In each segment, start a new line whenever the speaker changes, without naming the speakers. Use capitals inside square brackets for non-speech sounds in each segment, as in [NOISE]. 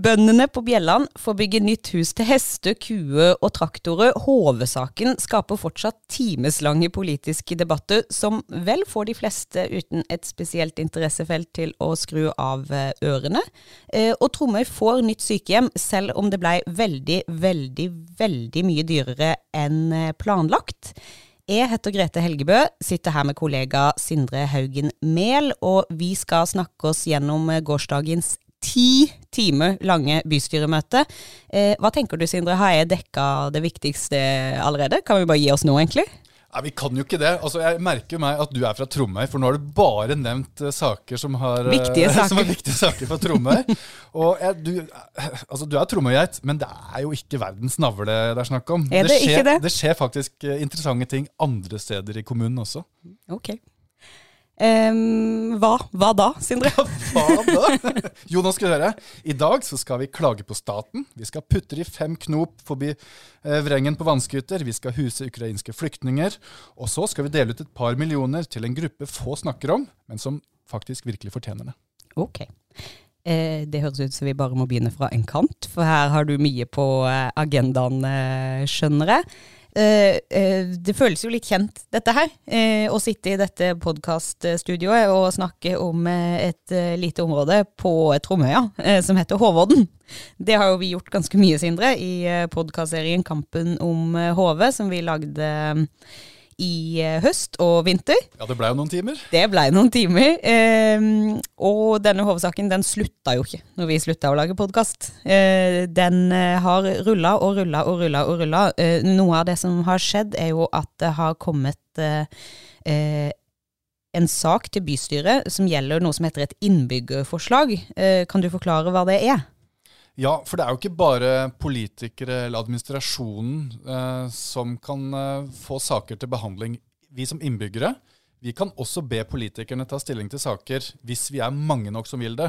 Bøndene på Bjelland får bygge nytt hus til hester, kuer og traktorer. HV-saken skaper fortsatt timeslange politiske debatter, som vel får de fleste uten et spesielt interessefelt til å skru av eh, ørene. Eh, og Tromøy får nytt sykehjem, selv om det ble veldig, veldig, veldig mye dyrere enn eh, planlagt. Jeg heter Grete Helgebø, sitter her med kollega Sindre Haugen Mehl, og vi skal snakke oss gjennom gårsdagens ti timer lange bystyremøte. Eh, hva tenker du, Sindre? Har jeg dekka det viktigste allerede? Kan vi bare gi oss nå, egentlig?
Nei, Vi kan jo ikke det. Altså, Jeg merker meg at du er fra Tromøy, for nå har du bare nevnt uh, saker som, har, uh, [LAUGHS]
viktige saker.
som er viktige saker for Tromøy. [LAUGHS] og jeg, du, altså, du er tromøyeit, men det er jo ikke verdens navle det er snakk om.
Er det, det, skjer, ikke det?
det skjer faktisk uh, interessante ting andre steder i kommunen også.
Ok. Um, hva? Hva da, Sindre? [LAUGHS]
hva da? [LAUGHS] Jo, nå skal du høre. I dag så skal vi klage på staten. Vi skal putte i fem knop forbi eh, vrengen på vannskuter. Vi skal huse ukrainske flyktninger. Og så skal vi dele ut et par millioner til en gruppe få snakker om, men som faktisk virkelig fortjener det.
Ok. Eh, det høres ut som vi bare må begynne fra en kant, for her har du mye på eh, agendaen, eh, skjønner jeg. Uh, uh, det føles jo litt kjent, dette her. Uh, å sitte i dette podkaststudioet og snakke om et lite område på Tromøya som heter Håvåden. Det har jo vi gjort ganske mye, Sindre, i podkastserien Kampen om HV, som vi lagde i eh, høst og vinter.
Ja, det blei jo noen timer.
Det blei noen timer. Eh, og denne hovedsaken den slutta jo ikke når vi slutta å lage podkast. Eh, den eh, har rulla og rulla og rulla og rulla. Eh, noe av det som har skjedd, er jo at det har kommet eh, en sak til bystyret som gjelder noe som heter et innbyggerforslag. kan du forklare hva det er?
Ja, for det er jo ikke bare politikere eller administrasjonen eh, som kan eh, få saker til behandling. Vi som innbyggere vi kan også be politikerne ta stilling til saker hvis vi er mange nok som vil det.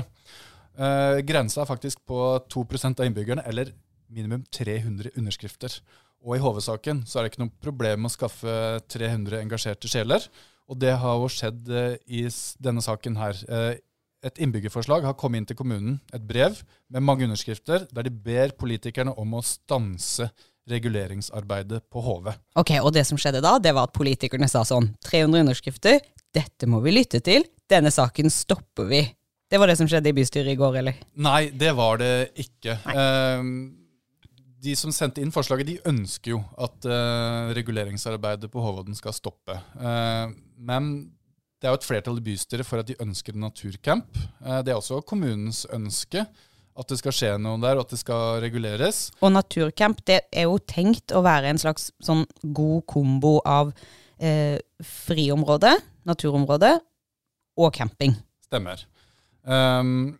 Eh, grensa er faktisk på 2% av innbyggerne, eller minimum 300 underskrifter. Og i HV-saken så er det ikke noe problem å skaffe 300 engasjerte sjeler. Og det har jo skjedd eh, i denne saken her. Et innbyggerforslag har kommet inn til kommunen, et brev med mange underskrifter, der de ber politikerne om å stanse reguleringsarbeidet på HV.
Ok, Og det som skjedde da, det var at politikerne sa sånn 300 underskrifter, dette må vi lytte til, denne saken stopper vi. Det var det som skjedde i bystyret i går, eller?
Nei, det var det ikke. Eh, de som sendte inn forslaget, de ønsker jo at eh, reguleringsarbeidet på Hovden skal stoppe. Eh, men det er jo et flertall i bystyret for at de ønsker en naturcamp. Eh, det er også kommunens ønske at det skal skje noe der, og at det skal reguleres.
Og naturcamp det er jo tenkt å være en slags sånn god kombo av eh, friområde, naturområde og camping.
Stemmer. Um,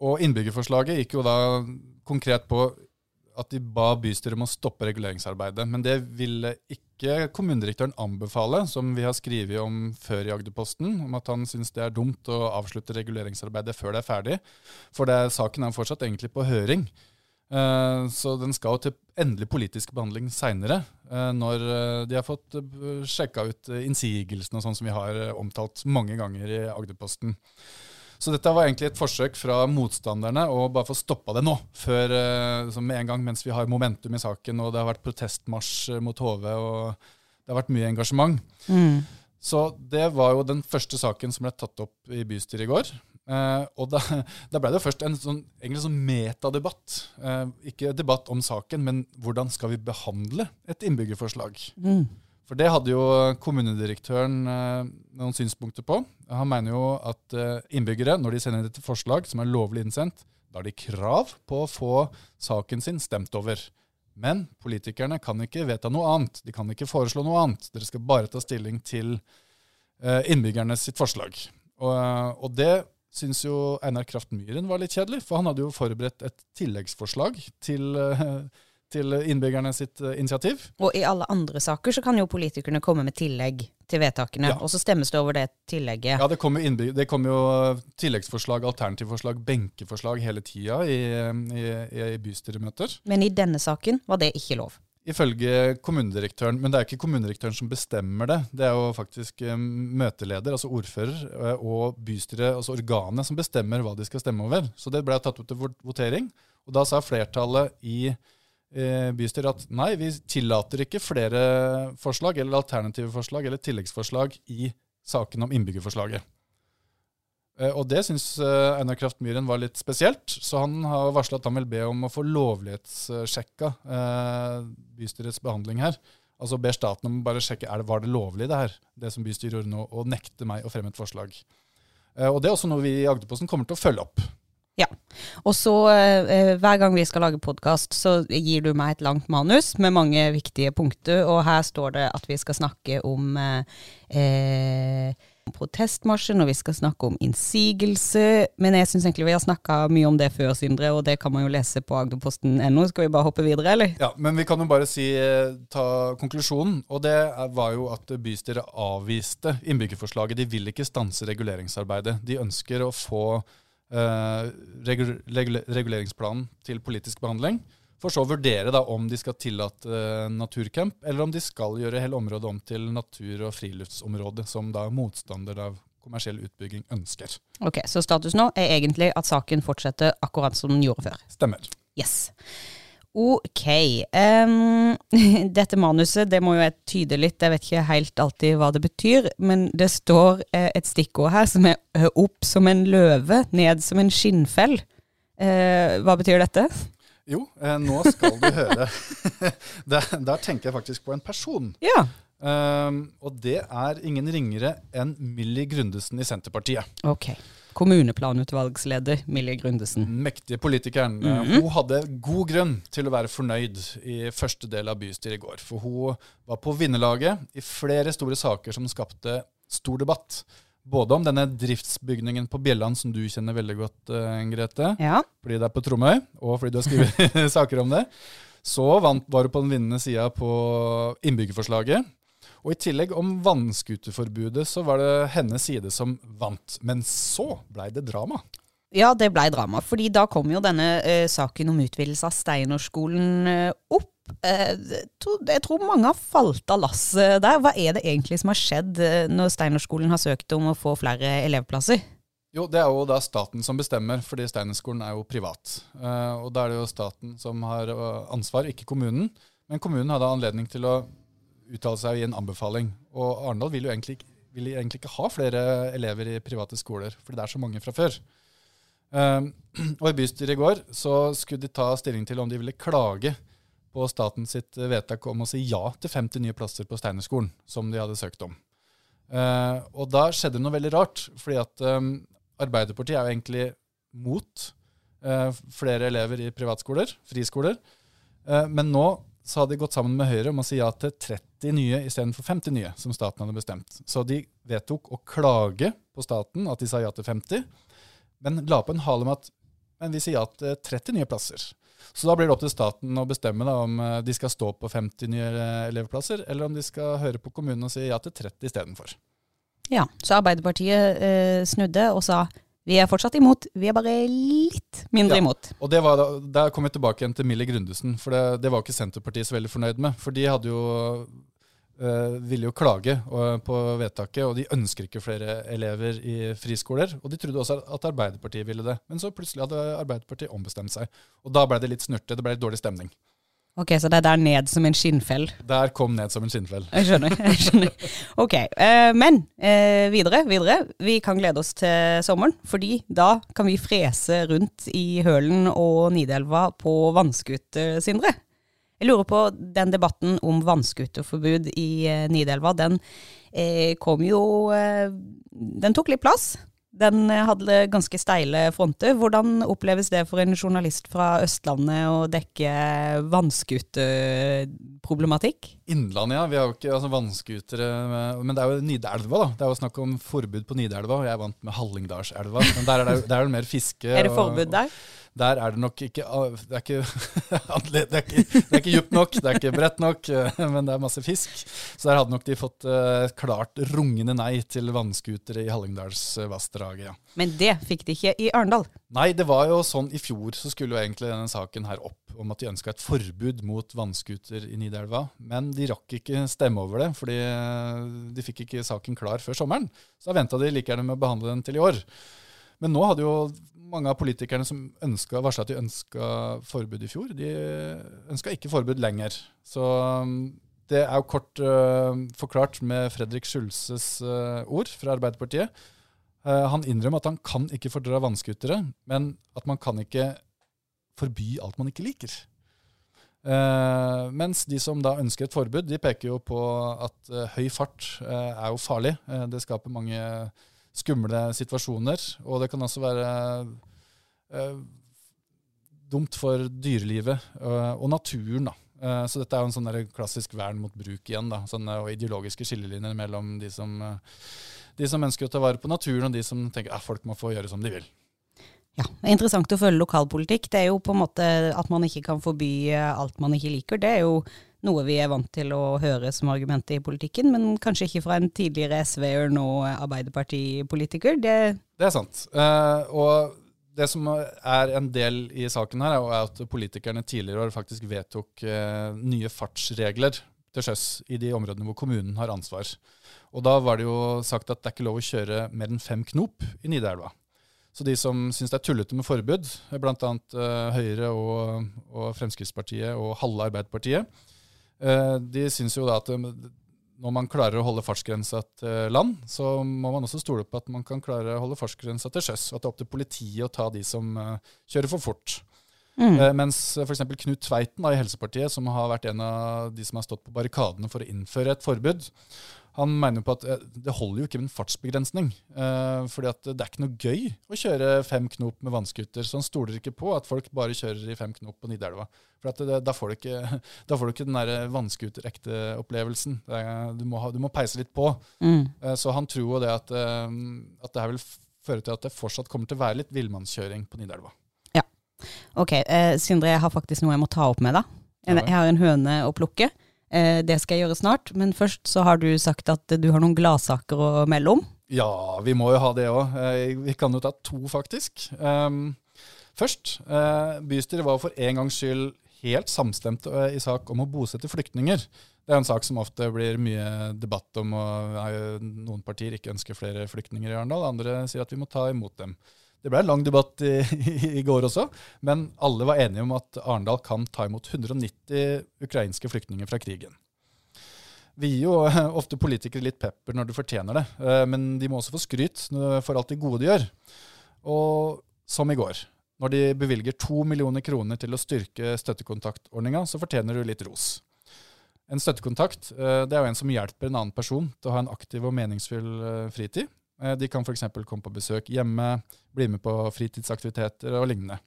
og innbyggerforslaget gikk jo da konkret på at de ba bystyret om å stoppe reguleringsarbeidet. Men det ville ikke kommunedirektøren anbefale, som vi har skrevet om før i Agderposten, om at han syns det er dumt å avslutte reguleringsarbeidet før det er ferdig. For det, saken er fortsatt egentlig på høring. Uh, så den skal til endelig politisk behandling seinere, uh, når uh, de har fått sjekka ut innsigelsene og sånn som vi har omtalt mange ganger i Agderposten. Så dette var egentlig et forsøk fra motstanderne å bare få stoppa det nå. Før, uh, med en gang mens vi har momentum i saken, og det har vært protestmarsj mot HV, og det har vært mye engasjement. Mm. Så det var jo den første saken som ble tatt opp i bystyret i går. Eh, og da, [LAUGHS] da, ble det først en sånn, egentlig sånn metadebatt. Eh, ikke debatt om saken, men hvordan skal vi behandle et innbyggerforslag? Mm. For det hadde jo kommunedirektøren eh, noen synspunkter på. Han mener jo at eh, innbyggere, når de sender et forslag som er lovlig innsendt, da har de krav på å få saken sin stemt over. Men politikerne kan ikke vedta noe annet. De kan ikke foreslå noe annet. Dere skal bare ta stilling til eh, innbyggerne sitt forslag. Og, og det syns jo Einar Kraft Myhren var litt kjedelig, for han hadde jo forberedt et tilleggsforslag til til innbyggerne sitt eh, initiativ.
Og i alle andre saker så kan jo politikerne komme med tillegg til vedtakene, ja. og så stemmes det over det tillegget.
Ja, det kommer det kommer jo tilleggsforslag, alternativforslag, benkeforslag hele tida i, i, i bystyremøter.
Men i denne saken var det ikke lov?
Ifølge kommunedirektøren, men det er ikke kommunedirektøren som bestemmer det. Det er jo faktisk eh, møteleder, altså ordfører, eh, og bystyret, altså organet, som bestemmer hva de skal stemme over. Så det ble tatt opp til votering. Og da sa flertallet i eh, bystyret at nei, vi tillater ikke flere forslag eller alternative forslag eller tilleggsforslag i saken om innbyggerforslaget. Eh, og det syns eh, Einar Kraft Myhren var litt spesielt, så han har varsla at han vil be om å få lovlighetssjekka eh, bystyrets behandling her. Altså ber staten om å bare sjekke er det, var det lovlig det her, det som bystyret gjorde nå, og nekte meg å fremme et forslag. Eh, og det er også noe vi i Agderposten kommer til å følge opp.
Ja. Og så eh, hver gang vi skal lage podkast, så gir du meg et langt manus med mange viktige punkter, og her står det at vi skal snakke om eh, eh protestmarsjen, og vi skal snakke om innsigelse. Men jeg syns egentlig vi har snakka mye om det før, Sindre, og det kan man jo lese på agderposten.no. Skal vi bare hoppe videre, eller?
Ja, men vi kan jo bare si, eh, ta konklusjonen. Og det var jo at bystyret avviste innbyggerforslaget. De vil ikke stanse reguleringsarbeidet. De ønsker å få eh, reguleringsplanen til politisk behandling. For så å vurdere da om de skal tillate eh, naturcamp, eller om de skal gjøre hele området om til natur- og friluftsområde, som da motstander av kommersiell utbygging ønsker.
Ok, Så status nå er egentlig at saken fortsetter akkurat som den gjorde før?
Stemmer.
Yes. Ok. Um, [LAUGHS] dette manuset det må jo jeg tyde litt, jeg vet ikke helt alltid hva det betyr. Men det står uh, et stikkord her som er uh, opp som en løve, ned som en skinnfell. Uh, hva betyr dette?
Jo, eh, nå skal du høre. [LAUGHS] der, der, tenker jeg faktisk på en person.
Ja.
Um, og det er ingen ringere enn Millie Grundesen i Senterpartiet.
Ok. Kommuneplanutvalgsleder Millie Grundesen.
Mektige politikeren. Mm -hmm. Hun hadde god grunn til å være fornøyd i første del av bystyret i går. For hun var på vinnerlaget i flere store saker som skapte stor debatt. Både om denne driftsbygningen på Bjelland, som du kjenner veldig godt, uh, Grete.
Ja.
Fordi det er på Tromøy, og fordi du har skrevet [LAUGHS] saker om det. Så vant, var du på den vinnende sida på innbyggerforslaget. Og i tillegg om vannskuterforbudet, så var det hennes side som vant. Men så blei det drama.
Ja, det blei drama. fordi da kom jo denne uh, saken om utvidelse av Steinerskolen uh, opp. Eh, jeg tror mange har falt av lasset der. Hva er det egentlig som har skjedd eh, når Steinerskolen har søkt om å få flere elevplasser?
Jo, Det er jo da staten som bestemmer, fordi Steinerskolen er jo privat. Eh, og Da er det jo staten som har ansvar, ikke kommunen. Men kommunen hadde anledning til å uttale seg i en anbefaling. Og Arendal vil jo egentlig, vil egentlig ikke ha flere elever i private skoler, fordi det er så mange fra før. [CLEARS THROAT] Og i bystyret i går så skulle de ta stilling til om de ville klage på staten sitt vedtak om å si ja til 50 nye plasser på Steinerskolen, som de hadde søkt om. Uh, og da skjedde noe veldig rart, fordi at um, Arbeiderpartiet er jo egentlig mot uh, flere elever i privatskoler, friskoler. Uh, men nå så hadde de gått sammen med Høyre om å si ja til 30 nye istedenfor 50 nye, som staten hadde bestemt. Så de vedtok å klage på staten at de sa ja til 50, men la på en hale med at men vi sier ja til 30 nye plasser. Så da blir det opp til staten å bestemme da, om eh, de skal stå på 50 nye eh, elevplasser, eller om de skal høre på kommunen og si ja til 30 istedenfor.
Ja, så Arbeiderpartiet eh, snudde og sa vi er fortsatt imot, vi er bare litt mindre ja, imot.
Og det var Der kom vi tilbake igjen til Millie Grundesen, for det, det var ikke Senterpartiet så veldig fornøyd med. For de hadde jo øh, ville jo klage uh, på vedtaket, og de ønsker ikke flere elever i friskoler. Og de trodde også at Arbeiderpartiet ville det. Men så plutselig hadde Arbeiderpartiet ombestemt seg. Og da ble det litt snurte, det ble litt dårlig stemning.
Ok, Så det er der ned som en skinnfell?
Der kom ned som en skinnfell.
Jeg skjønner. jeg skjønner. Ok, uh, Men uh, videre, videre. Vi kan glede oss til sommeren. Fordi da kan vi frese rundt i Hølen og Nidelva på vannskuter, Sindre. Jeg lurer på den debatten om vannskuterforbud i eh, Nidelva. Den eh, kom jo eh, Den tok litt plass. Den eh, hadde ganske steile fronter. Hvordan oppleves det for en journalist fra Østlandet å dekke vannskuterproblematikk?
Innlandet, ja. Vi har jo ikke altså, vannskutere Men det er jo Nidelva, da. Det er jo snakk om forbud på Nidelva, og jeg er vant med Hallingdalselva. Men der er det, der er det mer fiske. [LAUGHS]
Er det forbud der?
Og, der er det nok ikke Det er ikke, [LAUGHS] det er ikke, det er ikke djupt nok, det er ikke bredt nok, [LAUGHS] men det er masse fisk. Så der hadde nok de fått uh, klart rungende nei til vannskutere i Hallingdalsvassdraget. Ja.
Men det fikk de ikke i Arendal?
Nei, det var jo sånn i fjor så skulle jo egentlig denne saken her opp om at de ønska et forbud mot vannskuter i Nidelva. Men de rakk ikke stemme over det, fordi eh, de fikk ikke saken klar før sommeren. Så da venta de like gjerne med å behandle den til i år. Men nå hadde jo mange av politikerne som varsla at de ønska forbud i fjor, de ønska ikke forbud lenger. Så um, det er jo kort uh, forklart med Fredrik Skjulses uh, ord fra Arbeiderpartiet. Uh, han innrømmer at han kan ikke fordra vannskutere, men at man kan ikke forby alt man ikke liker. Uh, mens de som da ønsker et forbud, de peker jo på at uh, høy fart uh, er jo farlig. det skaper mange skumle situasjoner, og det kan også være dumt for dyrelivet og naturen. da. så dette er jo en sånn klassisk vern mot bruk igjen, da, sånne, og ideologiske skillelinjer mellom de som, de som ønsker å ta vare på naturen, og de som tenker at folk må få gjøre som de vil.
Ja, er Interessant å følge lokalpolitikk. Det er jo på en måte at man ikke kan forby eh, alt man ikke liker. Det er jo noe vi er vant til å høre som argument i politikken, men kanskje ikke fra en tidligere SV-er, nå Arbeiderpartipolitiker. Det,
det er sant. Uh, og det som er en del i saken her, er at politikerne tidligere år faktisk vedtok uh, nye fartsregler til sjøs i de områdene hvor kommunen har ansvar. Og da var det jo sagt at det er ikke lov å kjøre mer enn fem knop i Nidelva. Så de som syns det er tullete med forbud, bl.a. Uh, Høyre og, og, Fremskrittspartiet og halve Arbeiderpartiet, de syns jo da at uh, når man klarer å holde fartsgrensa til land, så må man også stole på at man kan klare å holde fartsgrensa til sjøs, og at det er opp til politiet å ta de som uh, kjører for fort. Mm. Mens f.eks. Knut Tveiten da, i Helsepartiet, som har vært en av de som har stått på barrikadene for å innføre et forbud, han mener på at eh, det holder jo ikke med en fartsbegrensning. Eh, fordi at det er ikke noe gøy å kjøre fem knop med vannskuter. Så han stoler ikke på at folk bare kjører i fem knop på Nidelva. For det, da, får du ikke, [LAUGHS] da får du ikke den der vannskuterekte-opplevelsen. Du, du, må peise litt på. Mm. Eh, så han tror jo det at, eh, at det her vil føre til at det fortsatt kommer til å være litt villmannskjøring på Nidelva.
Ja. Ok, eh, Sindre, jeg har faktisk noe jeg må ta opp med deg. Jeg har en høne å plukke. Eh, det skal jeg gjøre snart, men først så har du sagt at du har noen gladsaker å melde om.
Ja, vi må jo ha det òg. Eh, vi kan jo ta to, faktisk. Um, først, uh, bystyret var for en gangs skyld helt samstemt i sak om å bosette flyktninger. Det er en sak som ofte blir mye debatt om, og noen partier ikke ønsker flere flyktninger i Arendal. Andre sier at vi må ta imot dem. Det ble en lang debatt i, i, går også, men alle var enige om at Arendal kan ta imot 190 ukrainske flyktninger fra krigen. Vi gir jo ofte politikere litt pepper når de fortjener det, eh, men de må også få skryt for alt det gode de gjør. Og som i går, når de bevilger to millioner kroner til å styrke støttekontaktordninga, så fortjener du litt ros. En støttekontakt eh, det er jo en som hjelper en annen person til å ha en aktiv og meningsfull eh, fritid. Eh, de kan f.eks. komme på besøk hjemme, bli med på fritidsaktiviteter og lignende.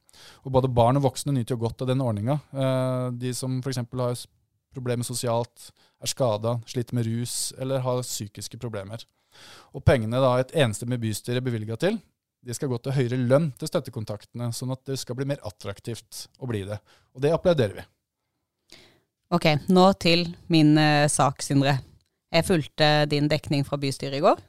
Og Både barn og voksne nyter jo godt av den ordninga. Eh, de som f.eks. har problemer sosialt, er skada, sliter med rus eller har psykiske problemer. Og Pengene da et enstemmig bystyre bevilga til, de skal gå til høyere lønn til støttekontaktene, sånn at det skal bli mer attraktivt å bli det. Og det applauderer vi.
Ok, nå til min uh, sak, Sindre. Jeg fulgte din dekning fra bystyret i går.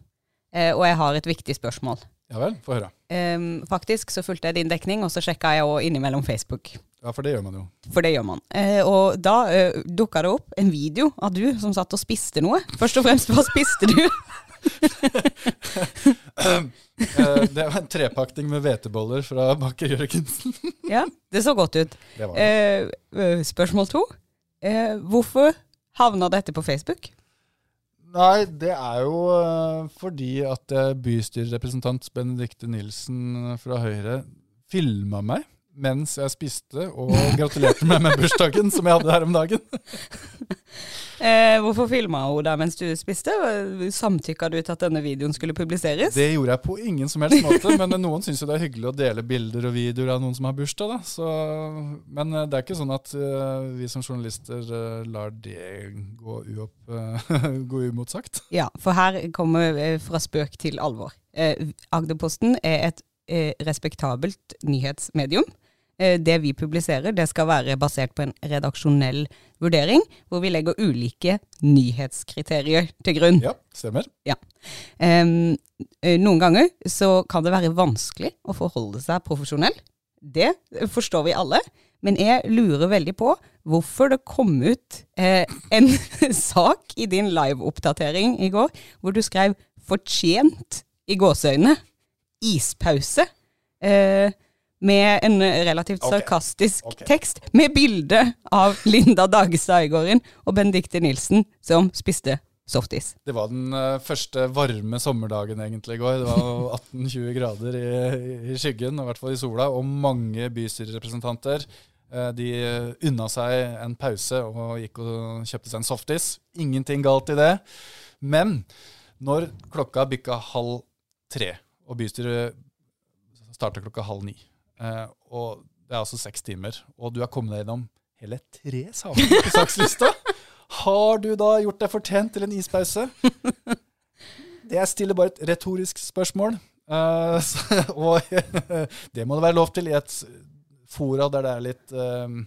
Eh, og jeg har et viktig spørsmål.
Ja vel, få høre.
Um, faktisk så fulgte jeg din dekning, og så sjekka jeg òg innimellom Facebook.
Ja, for det gjør man jo.
For det gjør man. Uh, og da uh, dukka det opp en video av du som satt og spiste noe. Først og fremst, hva spiste du?
uh, [LAUGHS] det var en trepakning med hveteboller fra baker Jørgensen. [LAUGHS]
ja, det så godt ut. Det uh, spørsmål to. hvorfor havna dette på Facebook?
Nei, det er jo uh, fordi at uh, bystyrerepresentant Benedicte Nilsen fra Høyre filma meg mens jeg spiste, og gratulerte meg med bursdagen som jeg hadde her om dagen. [LAUGHS]
Eh, hvorfor filma hun deg mens du spiste? Samtykka du til at denne videoen skulle publiseres?
Det gjorde jeg på ingen som helst måte, men noen syns jo det er hyggelig å dele bilder og videoer av noen som har bursdag. Da. Så, men eh, det er ikke sånn at uh, vi som journalister uh, lar det gå, uopp, uh, [LAUGHS] gå umotsagt.
Ja, for her kommer vi fra spøk til alvor. Agderposten er et respektabelt nyhetsmedium. Eh, det vi publiserer, det skal være basert på en redaksjonell vurdering, hvor vi legger ulike nyhetskriterier til grunn.
Ja, stemmer.
Ja. Um, noen ganger så kan det være vanskelig å forholde seg profesjonell. Det forstår vi alle. Men jeg lurer veldig på hvorfor det kom ut eh, en [LAUGHS] sak i din live-oppdatering i går, hvor du skrev 'fortjent' i gåseøyne. Ispause. eh, med en relativt sarkastisk
Okay.
tekst, med bilde av Linda Dagestad Øygarden og Benedicte Nilsen som spiste softis.
Det var den eh, første varme sommerdagen egentlig i går. Det var 18-20 [LAUGHS] grader i, i skyggen, i hvert fall i sola, og mange bystyrerepresentanter. eh, de unna seg en pause og gikk og kjøpte seg en softis. Ingenting galt i det. Men når klokka bykka halv tre, og bystyret starter klokka halv ni, eh, og det er altså seks timer, og du har kommet deg gjennom hele tre saker på sakslista, har du da gjort deg fortjent til en ispause? Jeg stiller bare et retorisk spørsmål. Eh, [LAUGHS] så, og det må det være lov til i et fora der det er litt eh,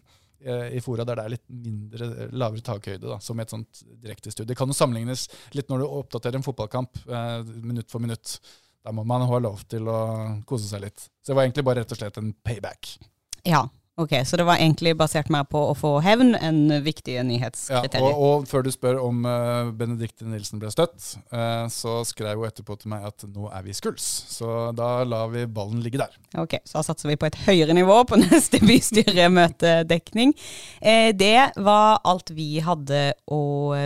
i fora der det er litt mindre, lavere takhøyde, da, som et sånt direktestudie. Det kan jo sammenlignes litt når du oppdaterer en fotballkamp eh, minutt for minutt. Da må man ha lov til å kose seg litt. Så det var egentlig bare rett og slett en payback.
Ja, ok, så det var egentlig basert mer på å få hevn enn viktige
Ja,
nyhetskriterier.
og, og før du spør om uh, Benedicte Nilsen ble støtt, uh, så skrev hun etterpå til meg at nå er vi skuls. Så da lar vi ballen ligge der.
Ok, så da satser vi på et høyere nivå på [LAUGHS] neste bystyremøtedekning. Uh, det var alt vi hadde å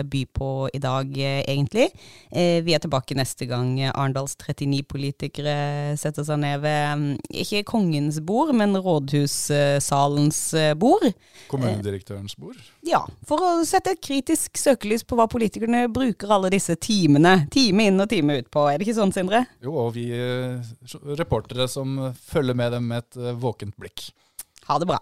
by på i dag, uh, egentlig. Vi er tilbake neste gang Arendals 39-politikere setter seg ned ved um, ikke kongens bord, men rådhussalens eh, bord.
Kommunedirektørens bord.
Ja, for å sette et kritisk søkelys på hva politikerne bruker alle disse timene, time inn og time ut på. Er det ikke sånn, Sindre?
Jo, og vi eh, reportere som følger med dem med et eh, våkent blikk.
Ha det bra.